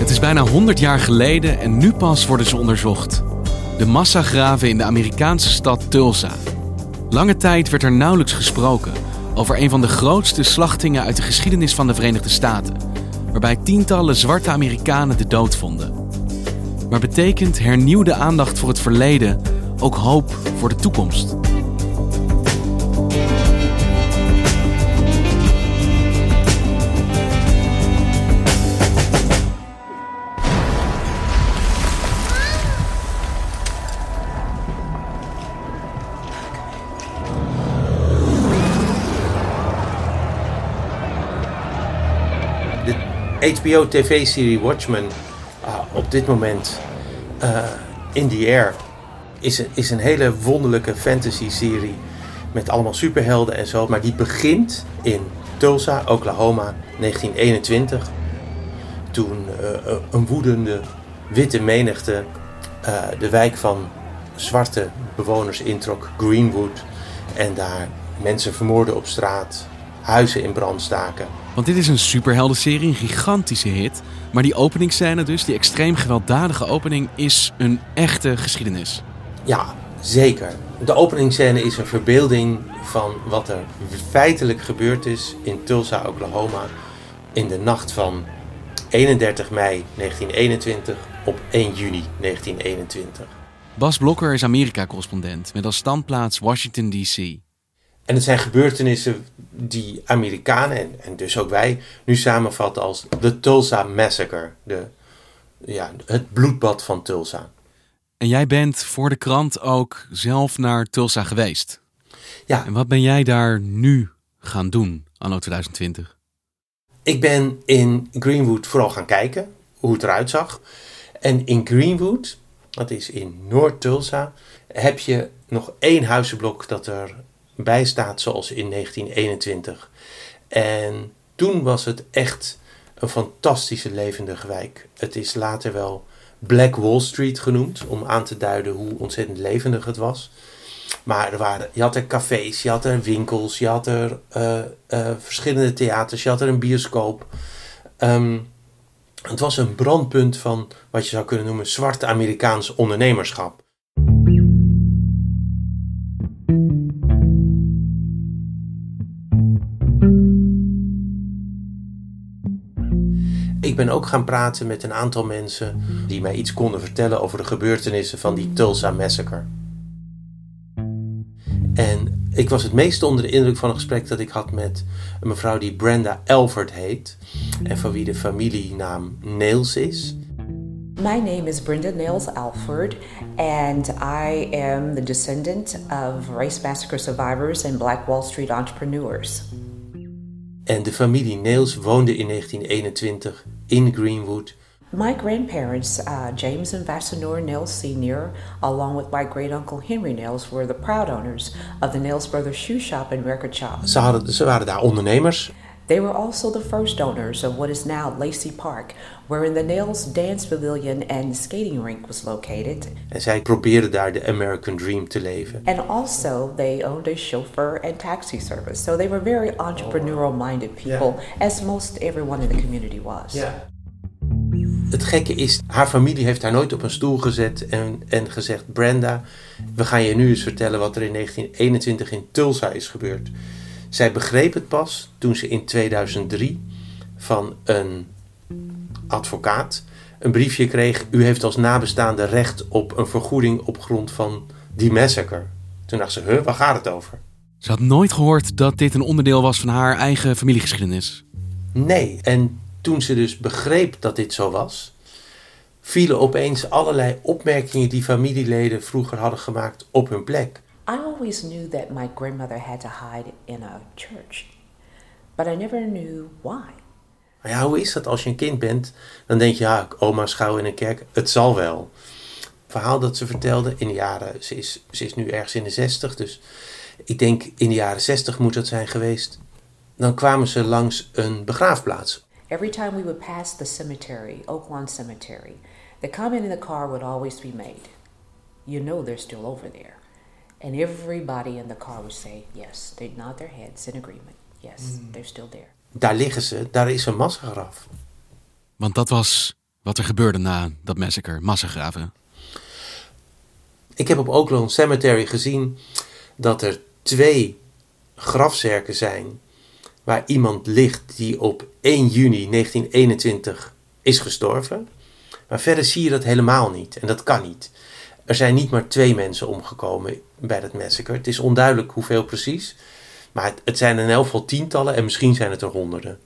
Het is bijna 100 jaar geleden en nu pas worden ze onderzocht. De massagraven in de Amerikaanse stad Tulsa. Lange tijd werd er nauwelijks gesproken over een van de grootste slachtingen uit de geschiedenis van de Verenigde Staten, waarbij tientallen zwarte Amerikanen de dood vonden. Maar betekent hernieuwde aandacht voor het verleden ook hoop voor de toekomst? HBO-tv-serie Watchmen uh, op dit moment uh, in the air is is een hele wonderlijke fantasy-serie met allemaal superhelden en zo. Maar die begint in Tulsa, Oklahoma, 1921. Toen uh, een woedende witte menigte de wijk van zwarte bewoners introk, Greenwood. En daar mensen vermoorden op straat, huizen in brand staken. Want dit is een superheldenserie, een gigantische hit. Maar die openingsscène dus, die extreem gewelddadige opening, is een echte geschiedenis. Ja, zeker. De openingsscène is een verbeelding van wat er feitelijk gebeurd is in Tulsa, Oklahoma. In de nacht van 31 mei 1921 op 1 juni 1921. Bas Blokker is Amerika-correspondent met als standplaats Washington, D.C. En het zijn gebeurtenissen die Amerikanen en, en dus ook wij nu samenvatten als de Tulsa Massacre. De, ja, het bloedbad van Tulsa. En jij bent voor de krant ook zelf naar Tulsa geweest. Ja. En wat ben jij daar nu gaan doen, anno 2020? Ik ben in Greenwood vooral gaan kijken hoe het eruit zag. En in Greenwood, dat is in Noord-Tulsa, heb je nog één huizenblok dat er bij staat zoals in 1921. En toen was het echt een fantastische levendige wijk. Het is later wel Black Wall Street genoemd, om aan te duiden hoe ontzettend levendig het was. Maar er waren, je had er cafés, je had er winkels, je had er uh, uh, verschillende theaters, je had er een bioscoop. Um, het was een brandpunt van wat je zou kunnen noemen zwart Amerikaans ondernemerschap. Ben ook gaan praten met een aantal mensen die mij iets konden vertellen over de gebeurtenissen van die Tulsa Massacre. En ik was het meest onder de indruk van een gesprek dat ik had met een mevrouw die Brenda Elford heet en van wie de familienaam Nails is. My name is Brenda Nails Alford, and I am the descendant of race massacre survivors and Black Wall Street entrepreneurs. En de familie Nails woonde in 1921 in Greenwood. My grandparents, uh, James and Vassanor Nails Sr., along with my great uncle Henry Nails, were the proud owners of the Nails Brothers Shoe Shop and Record Shop. Ze, hadden, ze waren daar ondernemers. They were also the first owners of what is now Lacey Park, wherein the Nails Dance Pavilion and skating rink was located. En zij probeerden daar de American Dream te leven. And also, they owned a chauffeur and taxi service. So they were very entrepreneurial minded people, Yeah. as most everyone in the community was. Ja. het gekke is, haar familie heeft haar nooit op een stoel gezet en, en gezegd: Brenda, we gaan je nu eens vertellen wat er in 1921 in Tulsa is gebeurd. Zij begreep het pas toen ze in 2003 van een advocaat een briefje kreeg: U heeft als nabestaande recht op een vergoeding op grond van die massacre. Toen dacht ze: Huh, waar gaat het over? Ze had nooit gehoord dat dit een onderdeel was van haar eigen familiegeschiedenis. Nee, en toen ze dus begreep dat dit zo was, vielen opeens allerlei opmerkingen die familieleden vroeger hadden gemaakt op hun plek. I always knew that my grandmother had to hide in a church, but I never knew why. Maar ja, hoe is dat als je een kind bent? Dan denk je, ja, oma schouw in een kerk, het zal wel. Het verhaal dat ze vertelde in de jaren, ze is, ze is nu ergens in de zestig, dus ik denk in de jaren zestig moet dat zijn geweest. Dan kwamen ze langs een begraafplaats. Every time we would pass the cemetery, Oaklawn Cemetery, the comment in the car would always be made, You know they're still over there. And everybody in the car would say, Yes, they nod their heads in agreement. Yes, they're still there. Daar liggen ze, daar is een massagraf. Want dat was wat er gebeurde na dat massacre, massagraven. Ik heb op Oaklawn Cemetery gezien dat er twee grafzerken zijn waar iemand ligt die op 1 juni 1921 is gestorven. Maar verder zie je dat helemaal niet en dat kan niet. Er zijn niet maar twee mensen omgekomen bij dat massacre. Het is onduidelijk hoeveel precies, maar het, het zijn in elk geval tientallen en misschien zijn het er honderden.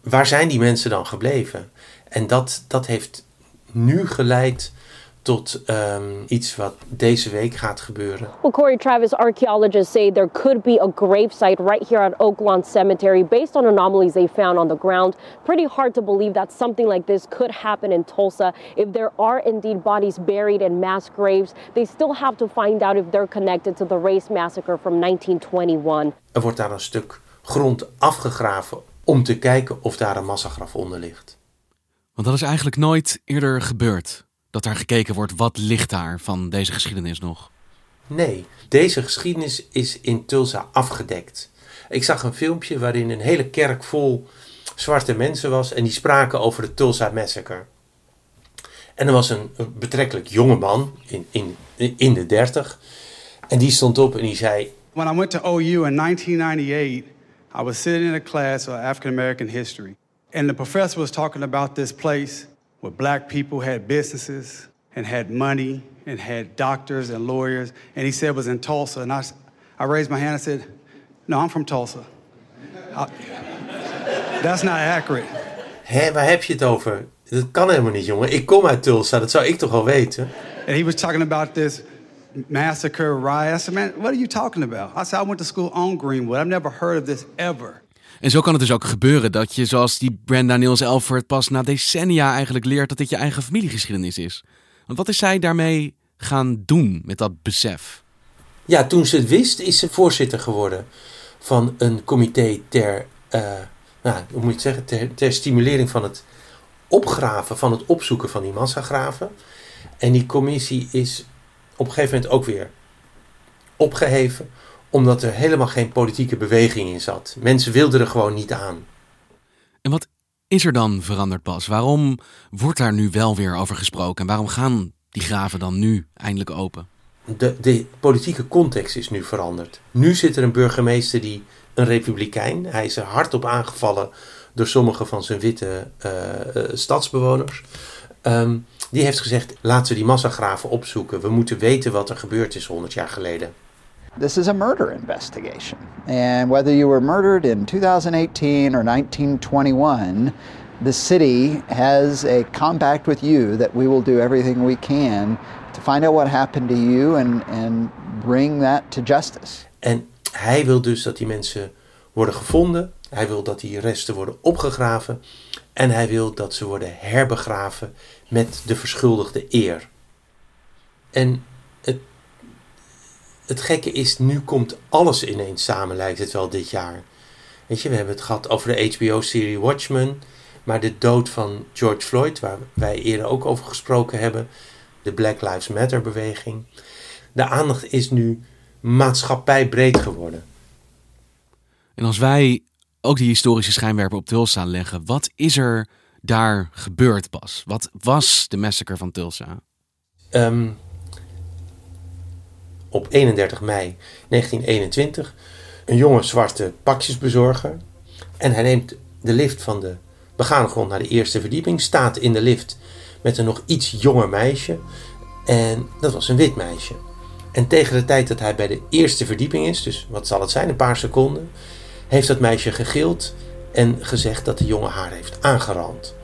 Waar zijn die mensen dan gebleven? En dat, dat heeft nu geleid tot um, iets wat deze week gaat gebeuren. Well, Corey Travis, archaeologists say there could be a gravesite right here at Oaklawn Cemetery based on anomalies they found on the ground. Pretty hard to believe that something like this could happen in Tulsa. If there are indeed bodies buried in mass graves, they still have to find out if they're connected to the race massacre from 1921. Er wordt daar een stuk grond afgegraven om te kijken of daar een massagraf onder ligt. Want dat is eigenlijk nooit eerder gebeurd dat daar gekeken wordt wat ligt daar van deze geschiedenis nog? Nee, deze geschiedenis is in Tulsa afgedekt. Ik zag een filmpje waarin een hele kerk vol zwarte mensen was en die spraken over de Tulsa Massacre. En er was een betrekkelijk jonge man in, in, in de dertig en die stond op en die zei... When I went to OU in 1998, I was sitting in a class of African American history. And the professor was talking about this place where black people had businesses and had money and had doctors and lawyers. And he said it was in Tulsa. And I, I raised my hand and said, No, I'm from Tulsa. I, that's not accurate. Hé, waar heb je het over? Dat kan helemaal niet, jongen. Ik kom uit Tulsa, dat zou ik toch wel weten? And he was talking about this massacre riot. I said, man, what are you talking about? I said, I went to school on Greenwood. I've never heard of this ever. En zo kan het dus ook gebeuren dat je, zoals die Brenda Niels Elford, pas na decennia eigenlijk leert dat dit je eigen familiegeschiedenis is. Want wat is zij daarmee gaan doen met dat besef? Ja, toen ze het wist, is ze voorzitter geworden van een comité ter, uh, nou, hoe moet je zeggen, ter, ter stimulering van het opgraven, van het opzoeken van die massagraven. En die commissie is op een gegeven moment ook weer opgeheven, omdat er helemaal geen politieke beweging in zat. Mensen wilden er gewoon niet aan. En wat is er dan veranderd pas? Waarom wordt daar nu wel weer over gesproken? En waarom gaan die graven dan nu eindelijk open? De, de politieke context is nu veranderd. Nu zit er een burgemeester die een republikein. Hij is er hardop aangevallen door sommige van zijn witte uh, uh, stadsbewoners. Um, die heeft gezegd: laten we die massagraven opzoeken. We moeten weten wat er gebeurd is 100 jaar geleden. This is a murder investigation. And whether you were murdered in 2018 or 1921, the city has a compact with you that we will do everything we can to find out what happened to you and, and bring that to justice. En hij wil dus dat die mensen worden gevonden. Hij wil dat die resten worden opgegraven. En hij wil dat ze worden herbegraven met de verschuldigde eer. En het, gekke is, nu komt alles ineens samen, lijkt het wel dit jaar. Weet je, we hebben het gehad over de HBO-serie Watchmen. Maar de dood van George Floyd, waar wij eerder ook over gesproken hebben. De Black Lives Matter-beweging. De aandacht is nu maatschappijbreed geworden. En als wij ook die historische schijnwerper op Tulsa leggen, wat is er daar gebeurd, Bas? Wat was de massacre van Tulsa? Ehm, op 31 mei 1921 een jonge zwarte pakjesbezorger. En hij neemt de lift van de begane grond naar de eerste verdieping. Staat in de lift met een nog iets jonger meisje. En dat was een wit meisje. En tegen de tijd dat hij bij de eerste verdieping is, dus wat zal het zijn, een paar seconden, heeft dat meisje gegild en gezegd dat de jongen haar heeft aangerand.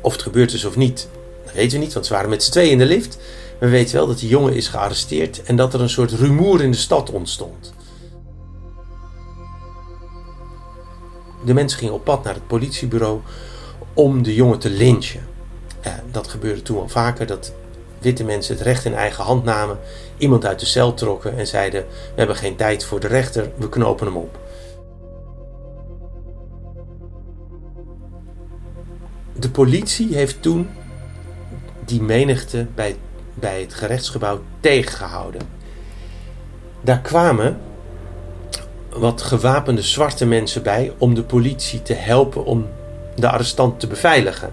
Of het gebeurd is of niet, dat weten we niet, want ze waren met z'n tweeën in de lift. We weten wel dat die jongen is gearresteerd en dat er een soort rumoer in de stad ontstond. De mensen gingen op pad naar het politiebureau om de jongen te lynchen. Dat gebeurde toen al vaker, dat witte mensen het recht in eigen hand namen, iemand uit de cel trokken en zeiden: We hebben geen tijd voor de rechter, we knopen hem op. De politie heeft toen die menigte bij, bij het gerechtsgebouw tegengehouden. Daar kwamen wat gewapende zwarte mensen bij om de politie te helpen om de arrestant te beveiligen.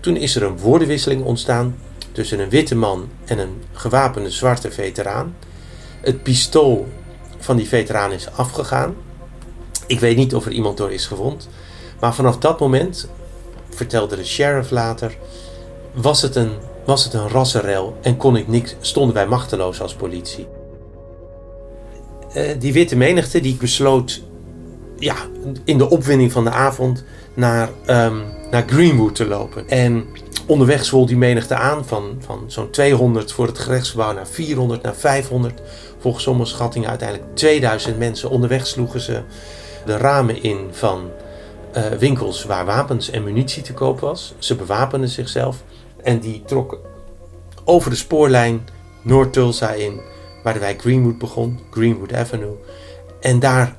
Toen is er een woordenwisseling ontstaan tussen een witte man en een gewapende zwarte veteraan. Het pistool van die veteraan is afgegaan. Ik weet niet of er iemand door is gewond. Maar vanaf dat moment, vertelde de sheriff later, was het een, was het een rassenrel en kon ik niks, stonden wij machteloos als politie. Uh, die witte menigte die besloot ja, in de opwinding van de avond naar, um, naar Greenwood te lopen. En onderweg zwol die menigte aan van, van zo'n 200 voor het gerechtsgebouw naar 400 naar 500. Volgens sommige schattingen uiteindelijk 2000 mensen. Onderweg sloegen ze de ramen in van uh, winkels waar wapens en munitie te koop was. Ze bewapenden zichzelf en die trokken over de spoorlijn Noord-Tulsa in, waar de wijk Greenwood begon, Greenwood Avenue. En daar,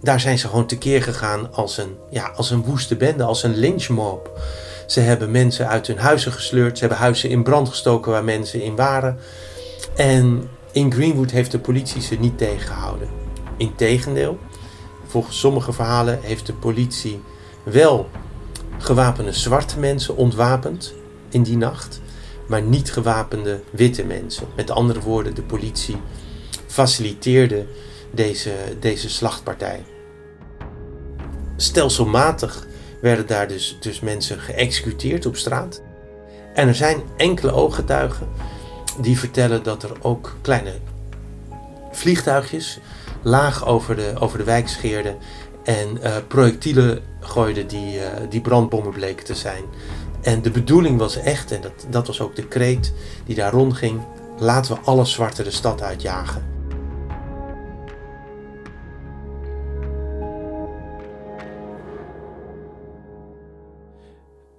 daar zijn ze gewoon tekeer gegaan als een, ja, als een woeste bende, als een lynchmob. Ze hebben mensen uit hun huizen gesleurd. Ze hebben huizen in brand gestoken waar mensen in waren. En in Greenwood heeft de politie ze niet tegengehouden. Integendeel, volgens sommige verhalen heeft de politie wel gewapende zwarte mensen ontwapend in die nacht, maar niet gewapende witte mensen. Met andere woorden, de politie faciliteerde deze, deze slachtpartij. Stelselmatig werden daar dus, dus mensen geëxecuteerd op straat. En er zijn enkele ooggetuigen die vertellen dat er ook kleine vliegtuigjes laag over de, over de wijk scheerden en uh, projectielen gooiden die, uh, die brandbommen bleken te zijn. En de bedoeling was echt, en dat, dat was ook de kreet die daar rondging, laten we alle zwarte de stad uitjagen.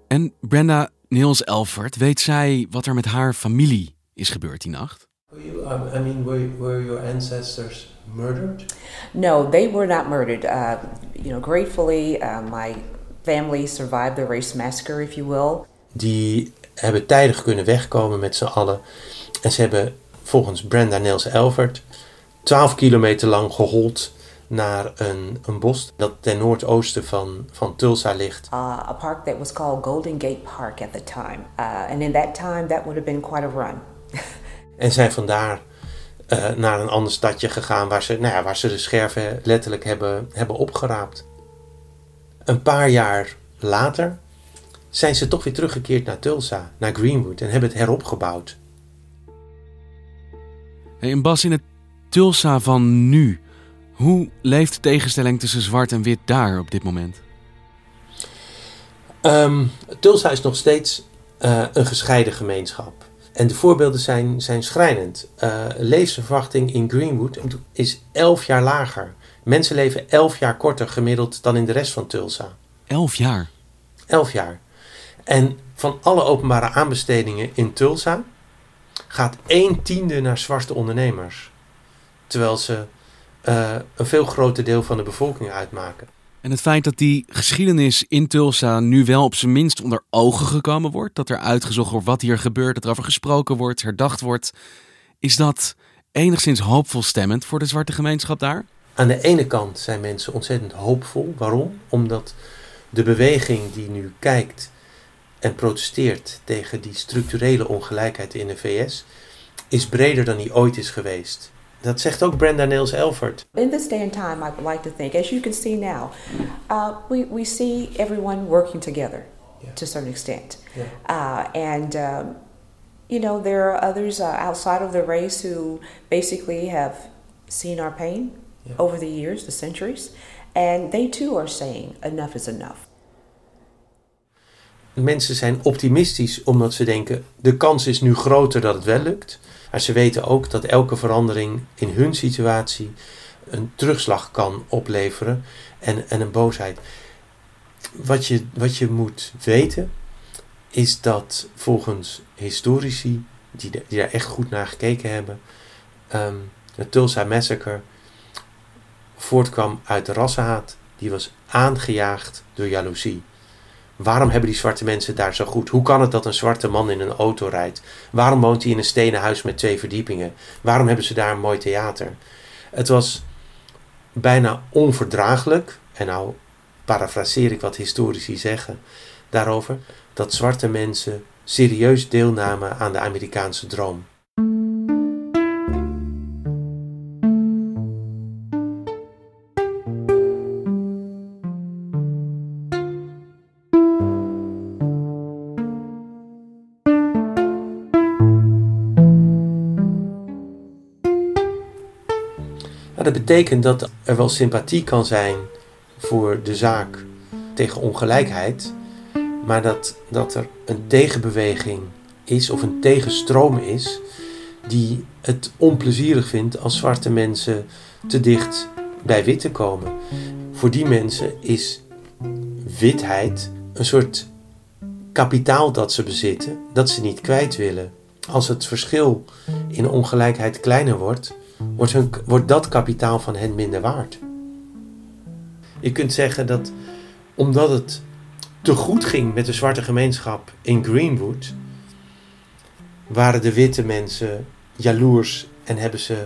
En Brenda Niels Elfert, weet zij wat er met haar familie is gebeurd die nacht? Um, I mean, were, were your ancestors murdered? No, they were not murdered. Uh, you know, gratefully, uh, my family survived the race massacre, if you will. Die hebben tijdig kunnen wegkomen met z'n allen. En ze hebben volgens Brenda Niels Elfert 12 kilometer lang gehold naar een, een bos dat ten noordoosten van, van Tulsa ligt. Uh, a park that was called Golden Gate Park at the time. Uh, and in that time that would have been quite a run. En zijn vandaar uh, naar een ander stadje gegaan waar ze, nou ja, waar ze de scherven letterlijk hebben, hebben opgeraapt. Een paar jaar later zijn ze toch weer teruggekeerd naar Tulsa, naar Greenwood en hebben het heropgebouwd. Hey, en Bas, in het Tulsa van nu, hoe leeft de tegenstelling tussen zwart en wit daar op dit moment? Um, Tulsa is nog steeds uh, een gescheiden gemeenschap. En de voorbeelden zijn, zijn schrijnend. Uh, levensverwachting in Greenwood is 11 jaar lager. Mensen leven 11 jaar korter gemiddeld dan in de rest van Tulsa. 11 jaar? 11 jaar. En van alle openbare aanbestedingen in Tulsa gaat 1 tiende naar zwarte ondernemers. Terwijl ze uh, een veel groter deel van de bevolking uitmaken. En het feit dat die geschiedenis in Tulsa nu wel op zijn minst onder ogen gekomen wordt, dat er uitgezocht wordt wat hier gebeurt, dat er over gesproken wordt, herdacht wordt, is dat enigszins hoopvol stemmend voor de zwarte gemeenschap daar? Aan de ene kant zijn mensen ontzettend hoopvol. Waarom? Omdat de beweging die nu kijkt en protesteert tegen die structurele ongelijkheid in de VS, is breder dan die ooit is geweest. Dat zegt ook Brenda Nails Elford. In this day and time, I would like to think, as you can see now, uh, we, we see everyone working together Yeah. to a certain extent. Yeah. Uh, and, um, you know, there are others uh, outside of the race who basically have seen our pain Yeah. over the years, the centuries, and they too are saying enough is enough. Mensen zijn optimistisch omdat ze denken: de kans is nu groter dat het wel lukt. Maar ze weten ook dat elke verandering in hun situatie een terugslag kan opleveren en, en een boosheid. Wat je, wat je moet weten is dat volgens historici, die, daar echt goed naar gekeken hebben, ehm de Tulsa Massacre voortkwam uit rassenhaat. Die was aangejaagd door jaloezie. Waarom hebben die zwarte mensen daar zo goed? Hoe kan het dat een zwarte man in een auto rijdt? Waarom woont hij in een stenen huis met twee verdiepingen? Waarom hebben ze daar een mooi theater? Het was bijna onverdraaglijk, en nou parafraseer ik wat historici zeggen daarover, dat zwarte mensen serieus deelnamen aan de Amerikaanse droom. Dat betekent dat er wel sympathie kan zijn voor de zaak tegen ongelijkheid, maar dat, dat er een tegenbeweging is of een tegenstroom is die het onplezierig vindt als zwarte mensen te dicht bij witte komen. Voor die mensen is witheid een soort kapitaal dat ze bezitten, dat ze niet kwijt willen. Als het verschil in ongelijkheid kleiner wordt, wordt, wordt dat kapitaal van hen minder waard. Je kunt zeggen dat omdat het te goed ging met de zwarte gemeenschap in Greenwood, waren de witte mensen jaloers en hebben ze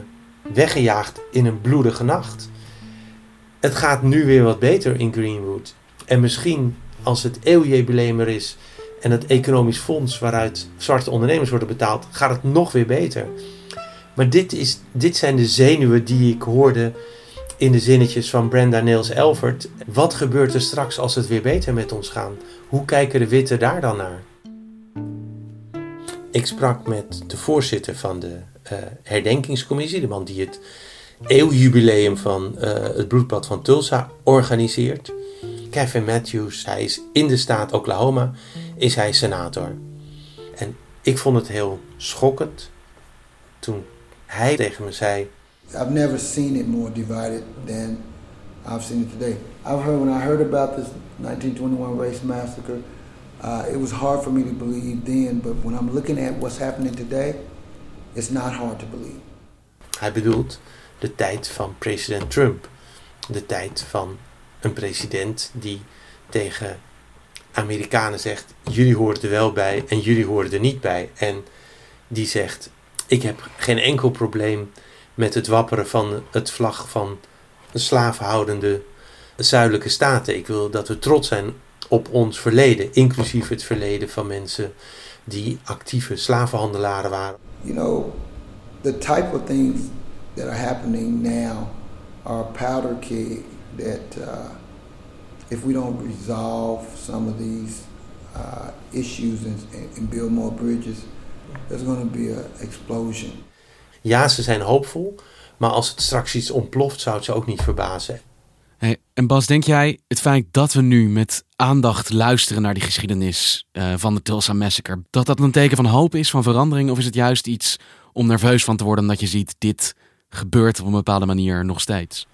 weggejaagd in een bloedige nacht. Het gaat nu weer wat beter in Greenwood. En misschien als het eeuwjubileum er is en het economisch fonds waaruit zwarte ondernemers worden betaald, gaat het nog weer beter. Maar dit, is, dit zijn de zenuwen die ik hoorde in de zinnetjes van Brenda Nails Elford. Wat gebeurt er straks als het weer beter met ons gaat? Hoe kijken de witte daar dan naar? Ik sprak met de voorzitter van de eh, herdenkingscommissie, de man die het eeuwjubileum van eh, het bloedbad van Tulsa organiseert. Kevin Matthews, hij is in de staat Oklahoma, is hij senator. En ik vond het heel schokkend toen hij tegen me zei: I've never seen it more divided than I've seen it today. I've heard when I heard about this 1921 race massacre, uh, it was hard for me to believe then, but when I'm looking at what's happening today, it's not hard to believe. Hij bedoelt de tijd van president Trump. De tijd van een president die tegen Amerikanen zegt: jullie horen er wel bij en jullie horen er niet bij. En die zegt: ik heb geen enkel probleem met het wapperen van het vlag van de slavenhoudende zuidelijke staten. Ik wil dat we trots zijn op ons verleden, inclusief het verleden van mensen die actieve slavenhandelaren waren. You know, the type of things that are happening now are powder keg that uh, if we don't resolve some of these uh, issues and, and build more bridges, there's going to be an explosion. Ja, ze zijn hoopvol, maar als het straks iets ontploft, zou het ze ook niet verbazen. Hey, en Bas, denk jij het feit dat we nu met aandacht luisteren naar die geschiedenis eh, van de Tulsa Massacre, dat dat een teken van hoop is, van verandering? Of is het juist iets om nerveus van te worden omdat je ziet, dit gebeurt op een bepaalde manier nog steeds?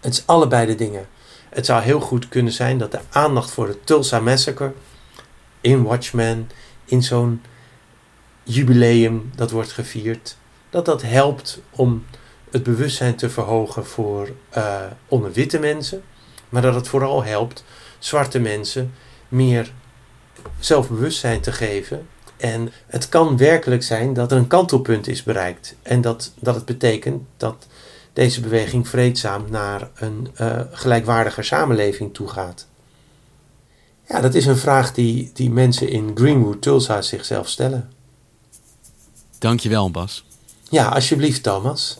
Het is allebei de dingen. Het zou heel goed kunnen zijn dat de aandacht voor de Tulsa Massacre in Watchmen, in zo'n jubileum dat wordt gevierd, dat dat helpt om het bewustzijn te verhogen voor eh, onder witte mensen, maar dat het vooral helpt zwarte mensen meer zelfbewustzijn te geven. En het kan werkelijk zijn dat er een kantelpunt is bereikt. En dat, dat het betekent dat deze beweging vreedzaam naar een uh, gelijkwaardiger samenleving toe gaat. Ja, dat is een vraag die, die mensen in Greenwood, Tulsa zichzelf stellen. Dankjewel, Bas. Ja, alsjeblieft, Thomas.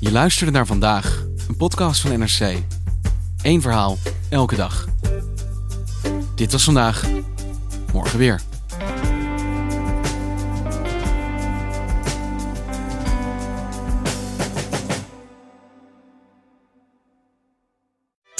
Je luisterde naar vandaag, een podcast van NRC. Eén verhaal, elke dag. Dit was vandaag, morgen weer.